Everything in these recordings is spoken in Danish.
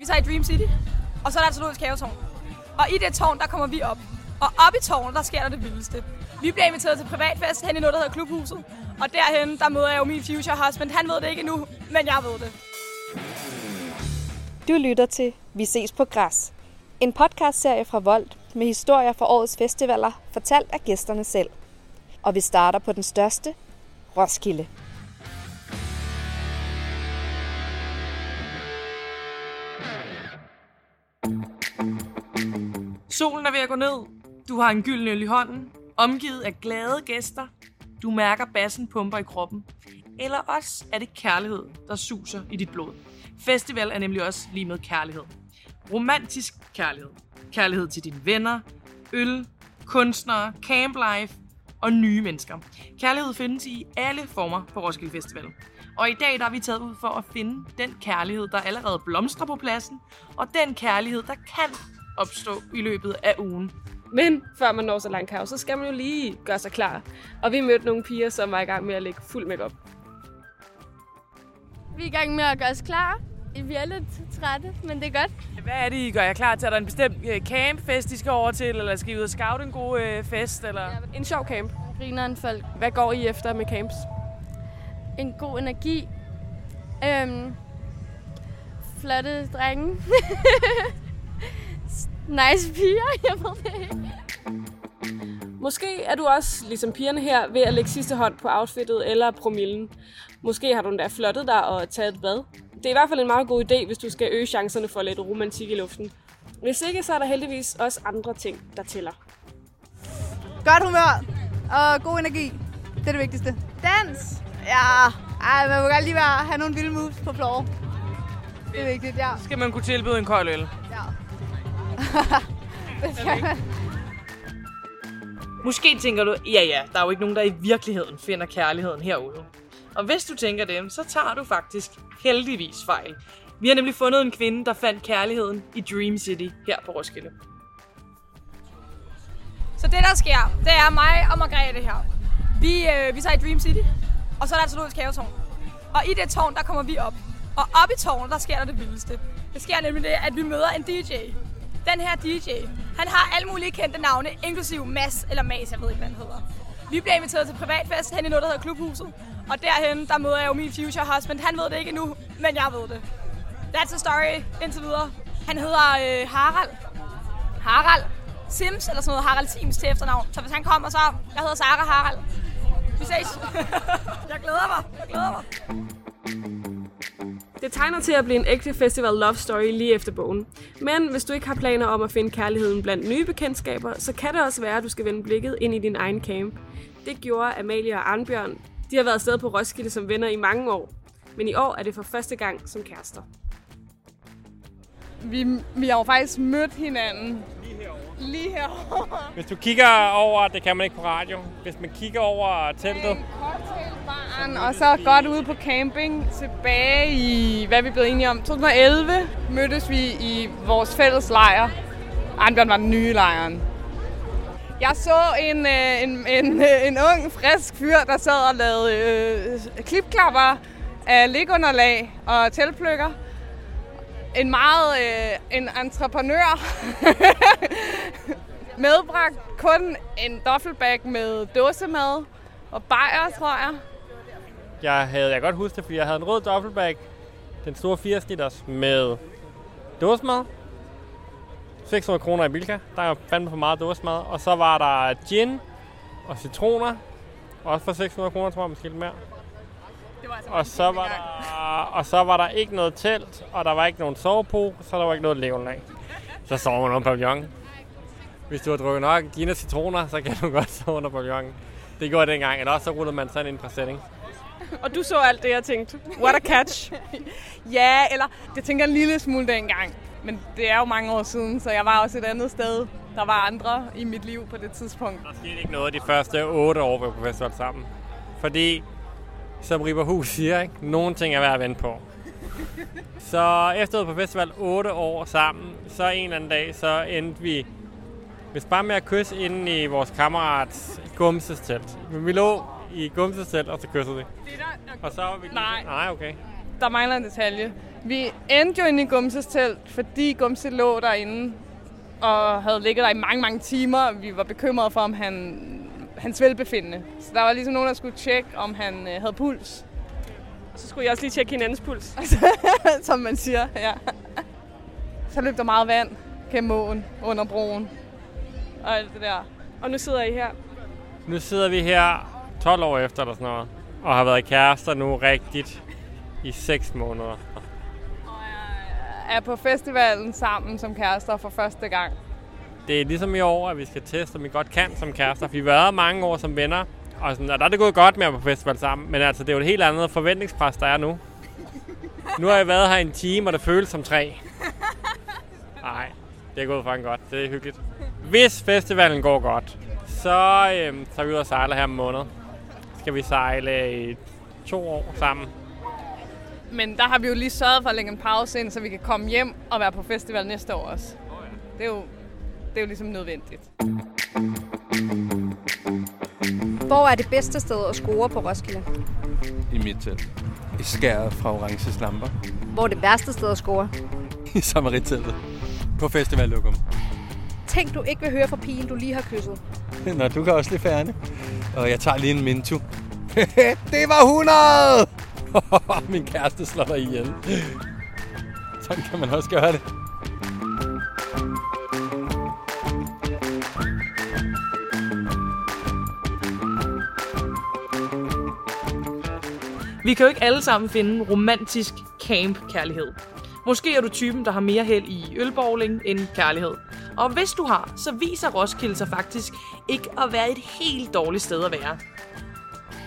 Vi tager i Dream City, og så er der altså et zoologisk havetårn. Og i det tårn, der kommer vi op. Og op i tårnet, der sker der det vildeste. Vi bliver inviteret til privatfest hen i noget, der hedder Klubhuset. Og derhen, der møder jeg jo min future husband. Han ved det ikke endnu, men jeg ved det. Du lytter til Vi ses på græs. En podcastserie fra Volt med historier fra årets festivaler, fortalt af gæsterne selv. Og vi starter på den største, Roskilde. Solen er ved at gå ned. Du har en gylden øl i hånden. Omgivet af glade gæster. Du mærker bassen pumper i kroppen. Eller også er det kærlighed, der suser i dit blod. Festival er nemlig også lige med kærlighed. Romantisk kærlighed. Kærlighed til dine venner, øl, kunstnere, camplife og nye mennesker. Kærlighed findes i alle former på Roskilde Festival. Og i dag der er vi taget ud for at finde den kærlighed, der allerede blomstrer på pladsen, og den kærlighed, der kan opstå i løbet af ugen. Men før man når så langt kav, så skal man jo lige gøre sig klar. Og vi mødte nogle piger, som var i gang med at lægge fuld makeup. Vi er i gang med at gøre os klar. Vi er lidt trætte, men det er godt. Hvad er det, I gør jer klar til? Er der en bestemt øh, campfest, I skal over til, eller skal I ud og scout en god øh, fest? Eller? En sjov camp. Griner en folk. Hvad går I efter med camps? En god energi. Øhm, flotte drenge. nice piger, jeg ved det ikke. Måske er du også, ligesom pigerne her, ved at lægge sidste hånd på outfittet eller promillen. Måske har du endda flottet dig og taget et bad. Det er i hvert fald en meget god idé, hvis du skal øge chancerne for lidt romantik i luften. Hvis ikke, så er der heldigvis også andre ting, der tæller. Godt humør og god energi. Det er det vigtigste. Dans! Ja, ej, man må godt lige være, have nogle vilde moves på floor. Det er vigtigt, ja. Skal man kunne tilbyde en kold øl? ja. Det skal man. Måske tænker du, ja ja, der er jo ikke nogen, der i virkeligheden finder kærligheden herude. Og hvis du tænker det, så tager du faktisk heldigvis fejl. Vi har nemlig fundet en kvinde, der fandt kærligheden i Dream City her på Roskilde. Så det, der sker, det er mig og Margrethe her. Vi, øh, vi så i Dream City, og så er der et zoologisk havetårn. Og i det tårn, der kommer vi op. Og op i tårnet, der sker der det vildeste. Det sker nemlig det, at vi møder en DJ. Den her DJ, han har alle mulige kendte navne, inklusive Mass eller Mas, jeg ved ikke, hvad han hedder. Vi bliver inviteret til privatfest hen i noget, der hedder Klubhuset. Og derhen, der møder jeg jo min future husband. Han ved det ikke endnu, men jeg ved det. That's a story indtil videre. Han hedder øh, Harald. Harald Sims, eller sådan noget, Harald Sims til efternavn. Så hvis han kommer, så... Jeg hedder Sara Harald. Vi ses. jeg glæder mig. Jeg glæder mig. Det tegner til at blive en ægte festival love story lige efter bogen. Men hvis du ikke har planer om at finde kærligheden blandt nye bekendtskaber, så kan det også være, at du skal vende blikket ind i din egen camp. Det gjorde Amalie og Arnbjørn. De har været afsted på Roskilde som venner i mange år. Men i år er det for første gang som kærester. Vi, vi har jo faktisk mødt hinanden. Lige herovre. Hvis du kigger over, det kan man ikke på radio, hvis man kigger over teltet, barn, og så godt ude på camping tilbage i, hvad vi blev enige om, 2011 mødtes vi i vores fælles lejr. Arnbjørn var den nye lejren. Jeg så en, øh, en, en, øh, en ung, frisk fyr, der sad og lavede øh, klipklapper af ligunderlag og teltpløkker. En meget øh, en entreprenør. Medbragt kun en duffelbag med dåsemad og bajer, tror jeg jeg havde jeg godt huske det, fordi jeg havde en rød duffelbag, den store 80 liters med dåsemad. 600 kroner i Bilka. Der er fandme for meget dåsemad. Og så var der gin og citroner. Også for 600 kroner, tror jeg, måske lidt mere. Og så, var der, og så var der ikke noget telt, og der var ikke nogen sovepose, så der var ikke noget levende af. Så sover man under pavillon. Hvis du har drukket nok gin og citroner, så kan du godt sove under pavillonen. Det gjorde jeg dengang, eller også så rullede man sådan en præsending. Og du så alt det, jeg tænkte. What a catch. Ja, eller det tænker jeg en lille smule dengang. Men det er jo mange år siden, så jeg var også et andet sted. Der var andre i mit liv på det tidspunkt. Der skete ikke noget de første otte år, vi var på festival sammen. Fordi, som Riberhus siger, ikke? nogle ting er værd at vente på. Så efter at på festival 8 år sammen, så en eller anden dag, så endte vi hvis bare med at kysse inde i vores kammerats Gumses telt. Men vi lå i Gumses telt, og så kyssede vi. Og så var vi. Nej. Nej, okay. Der mangler en detalje. Vi endte jo inde i Gumses telt, fordi Gumse lå derinde og havde ligget der i mange, mange timer. Vi var bekymrede for, om han, hans velbefindende. Så der var ligesom nogen, der skulle tjekke, om han øh, havde puls. Så skulle jeg også lige tjekke hinandens puls. som man siger, ja. Så løb der meget vand gennem åen under broen. Og alt det der. Og nu sidder I her. Nu sidder vi her 12 år efter eller sådan noget, og har været kærester nu rigtigt i 6 måneder. Er på festivalen sammen som kærester for første gang. Det er ligesom i år, at vi skal teste, om vi godt kan som kærester. For vi har været mange år som venner, og, sådan, og der er det gået godt med at på festival sammen. Men altså, det er jo et helt andet forventningspres, der er nu. Nu har jeg været her en time, og det føles som tre. Nej, det er gået en godt. Det er hyggeligt. Hvis festivalen går godt, så, øhm, så er vi ude og sejle her om måned. Skal vi sejle i to år sammen. Men der har vi jo lige sørget for at lægge en pause ind, så vi kan komme hjem og være på festival næste år også. Det er jo, det er jo ligesom nødvendigt. Hvor er det bedste sted at score på Roskilde? i mit telt. I skæret fra orange lamper. Hvor er det værste sted at score? I samariteltet. På festivallokum. Tænk, du ikke vil høre fra pigen, du lige har kysset. Nå, du kan også lige færdig. Og jeg tager lige en mintu. det var 100! Min kæreste slår dig ihjel. Sådan kan man også gøre det. Vi kan jo ikke alle sammen finde romantisk camp-kærlighed. Måske er du typen, der har mere held i ølbowling end kærlighed. Og hvis du har, så viser Roskilde sig faktisk ikke at være et helt dårligt sted at være.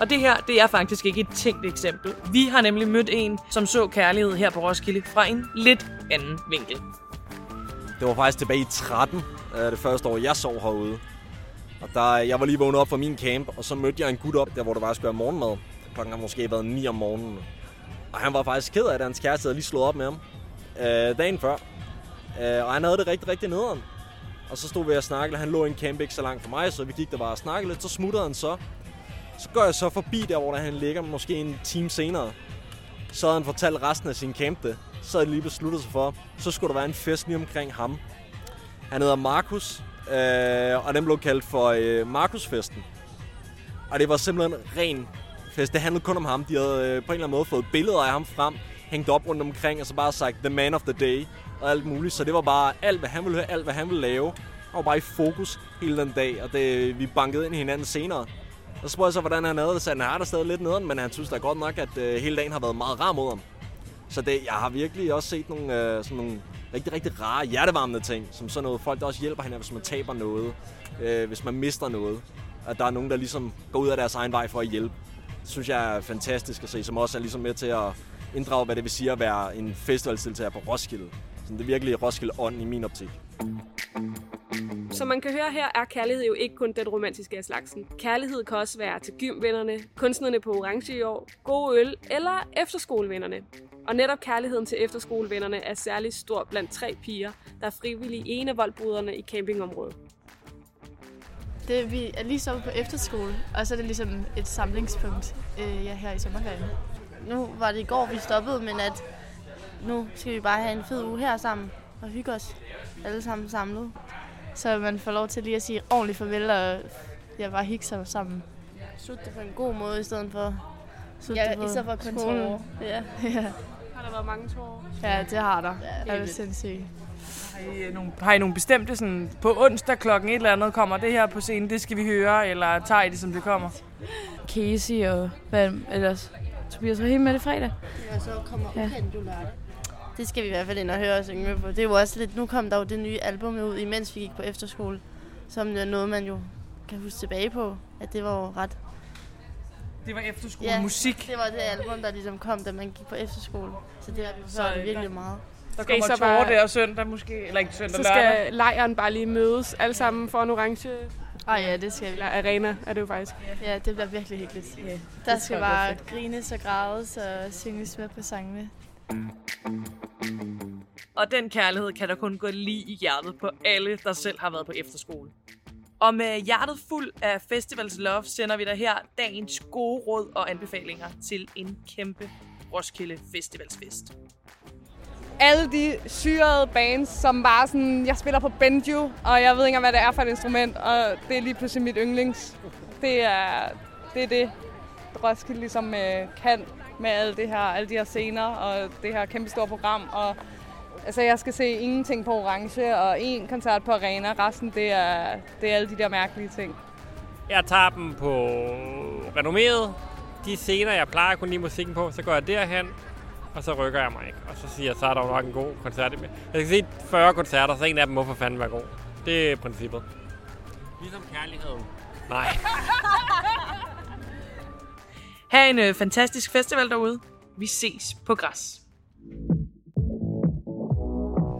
Og det her, det er faktisk ikke et tænkt eksempel. Vi har nemlig mødt en, som så kærlighed her på Roskilde fra en lidt anden vinkel. Det var faktisk tilbage i 13, øh, det første år, jeg sov herude. Og der, jeg var lige vågnet op fra min camp, og så mødte jeg en gut op, der hvor der var skulle være morgenmad. Klokken har måske været 9 om morgenen. Og han var faktisk ked af, at hans kæreste havde lige slået op med ham øh, dagen før. Øh, og han havde det rigtig, rigtig nederen. Og så stod vi og snakkede, og han lå i en camp ikke så langt fra mig, så vi gik der bare og snakkede lidt. Så smuttede han så. Så går jeg så forbi der, hvor der han ligger, måske en time senere. Så havde han fortalt resten af sin camp det. Så havde de lige besluttet sig for, så skulle der være en fest lige omkring ham. Han hedder Markus, øh, og den blev kaldt for øh, Markusfesten. Og det var simpelthen ren fest. Det handlede kun om ham. De havde øh, på en eller anden måde fået billeder af ham frem, hængt op rundt omkring, og så bare sagt, the man of the day, og alt muligt. Så det var bare alt, hvad han ville høre, alt, hvad han ville lave. Han var bare i fokus hele den dag, og det, vi bankede ind i hinanden senere. Og så spurgte jeg så, hvordan han havde det, så han har der stadig lidt nederen, men han synes da godt nok, at øh, hele dagen har været meget rar mod ham. Så det, jeg har virkelig også set nogle, øh, sådan nogle rigtig, rigtig rare, hjertevarmende ting, som sådan noget folk, der også hjælper hinanden, hvis man taber noget, øh, hvis man mister noget. At der er nogen, der ligesom går ud af deres egen vej for at hjælpe. Det synes jeg er fantastisk at se, som også er ligesom med til at inddrage, hvad det vil sige at være en festivalsdeltager på Roskilde. Så det er virkelig Roskilde ånd i min optik. Som man kan høre her, er kærlighed jo ikke kun den romantiske af slagsen. Kærlighed kan også være til gymvennerne, kunstnerne på Orange i år, gode øl eller efterskolevennerne. Og netop kærligheden til efterskolevennerne er særlig stor blandt tre piger, der er frivillige i en af voldbruderne i campingområdet. Det, vi er lige så på efterskole, og så er det ligesom et samlingspunkt øh, ja, her i sommerferien. Nu var det i går, vi stoppede, men at nu skal vi bare have en fed uge her sammen og hygge os alle sammen samlet. Så man får lov til lige at sige ordentligt farvel og ja, bare hygge sig sammen. Slutte det på en god måde i stedet for slutte Ja, i stedet for kun tårer. Ja, ja. Har der været mange tårer? ja, det har der. Ja, Ja, det er sindssygt. Har I, øh, nogle, har I nogle bestemte, sådan, på onsdag klokken et eller andet, kommer det her på scenen, det skal vi høre, eller tager I det, som det kommer? Casey og hvad ellers? Tobias Rahim med det fredag. Og så kommer Ja. du lørdag. Det skal vi i hvert fald ind og høre og synge med på. Det er jo også lidt, nu kom der jo det nye album ud, imens vi gik på efterskole, som er noget, man jo kan huske tilbage på, at det var jo ret... Det var efterskole Ja, musik. Det var det album, der ligesom kom, da man gik på efterskole. Så det har vi Så, hørt øh, virkelig meget. Der Skal I kommer så bare- der søndag måske, eller ikke søndag, Så lørdag. skal lejren bare lige mødes alle sammen for en orange Ah ja, det skal vi. eller arena, er det jo faktisk. Ja, det bliver virkelig hyggeligt. Ja, Der skal bare grines og grædes og synges med på sangene. Og den kærlighed kan der kun gå lige i hjertet på alle, der selv har været på efterskole. Og med hjertet fuld af Festivals Love sender vi dig her dagens gode råd og anbefalinger til en kæmpe Roskilde Festivalsfest alle de syrede bands, som bare sådan, jeg spiller på banjo, og jeg ved ikke hvad det er for et instrument, og det er lige pludselig mit yndlings. Det er det, er det Roskilde ligesom øh, kan med alle, det her, alle de her scener, og det her kæmpe store program, og Altså, jeg skal se ingenting på Orange, og en koncert på Arena. Resten, det er, det er alle de der mærkelige ting. Jeg tager dem på renommeret. De scener, jeg plejer at kunne lide musikken på, så går jeg derhen, og så rykker jeg mig ikke. Og så siger jeg, så er der jo nok en god koncert. Jeg skal se 40 koncerter, så en af dem må for fanden være god. Det er princippet. Ligesom kærligheden. Nej. Ha' en øh, fantastisk festival derude. Vi ses på græs.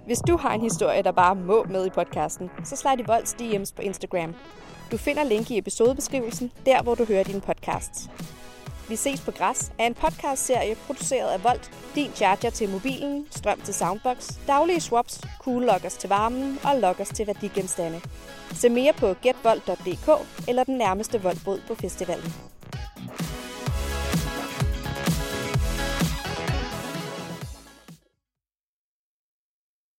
Hvis du har en historie, der bare må med i podcasten, så slide i Volds DM's på Instagram. Du finder link i episodebeskrivelsen, der hvor du hører din podcast. Vi ses på græs er en podcastserie produceret af Volt, din charger til mobilen, strøm til soundbox, daglige swaps, cool lockers til varmen og lockers til værdigenstande. Se mere på getvolt.dk eller den nærmeste voldbod på festivalen.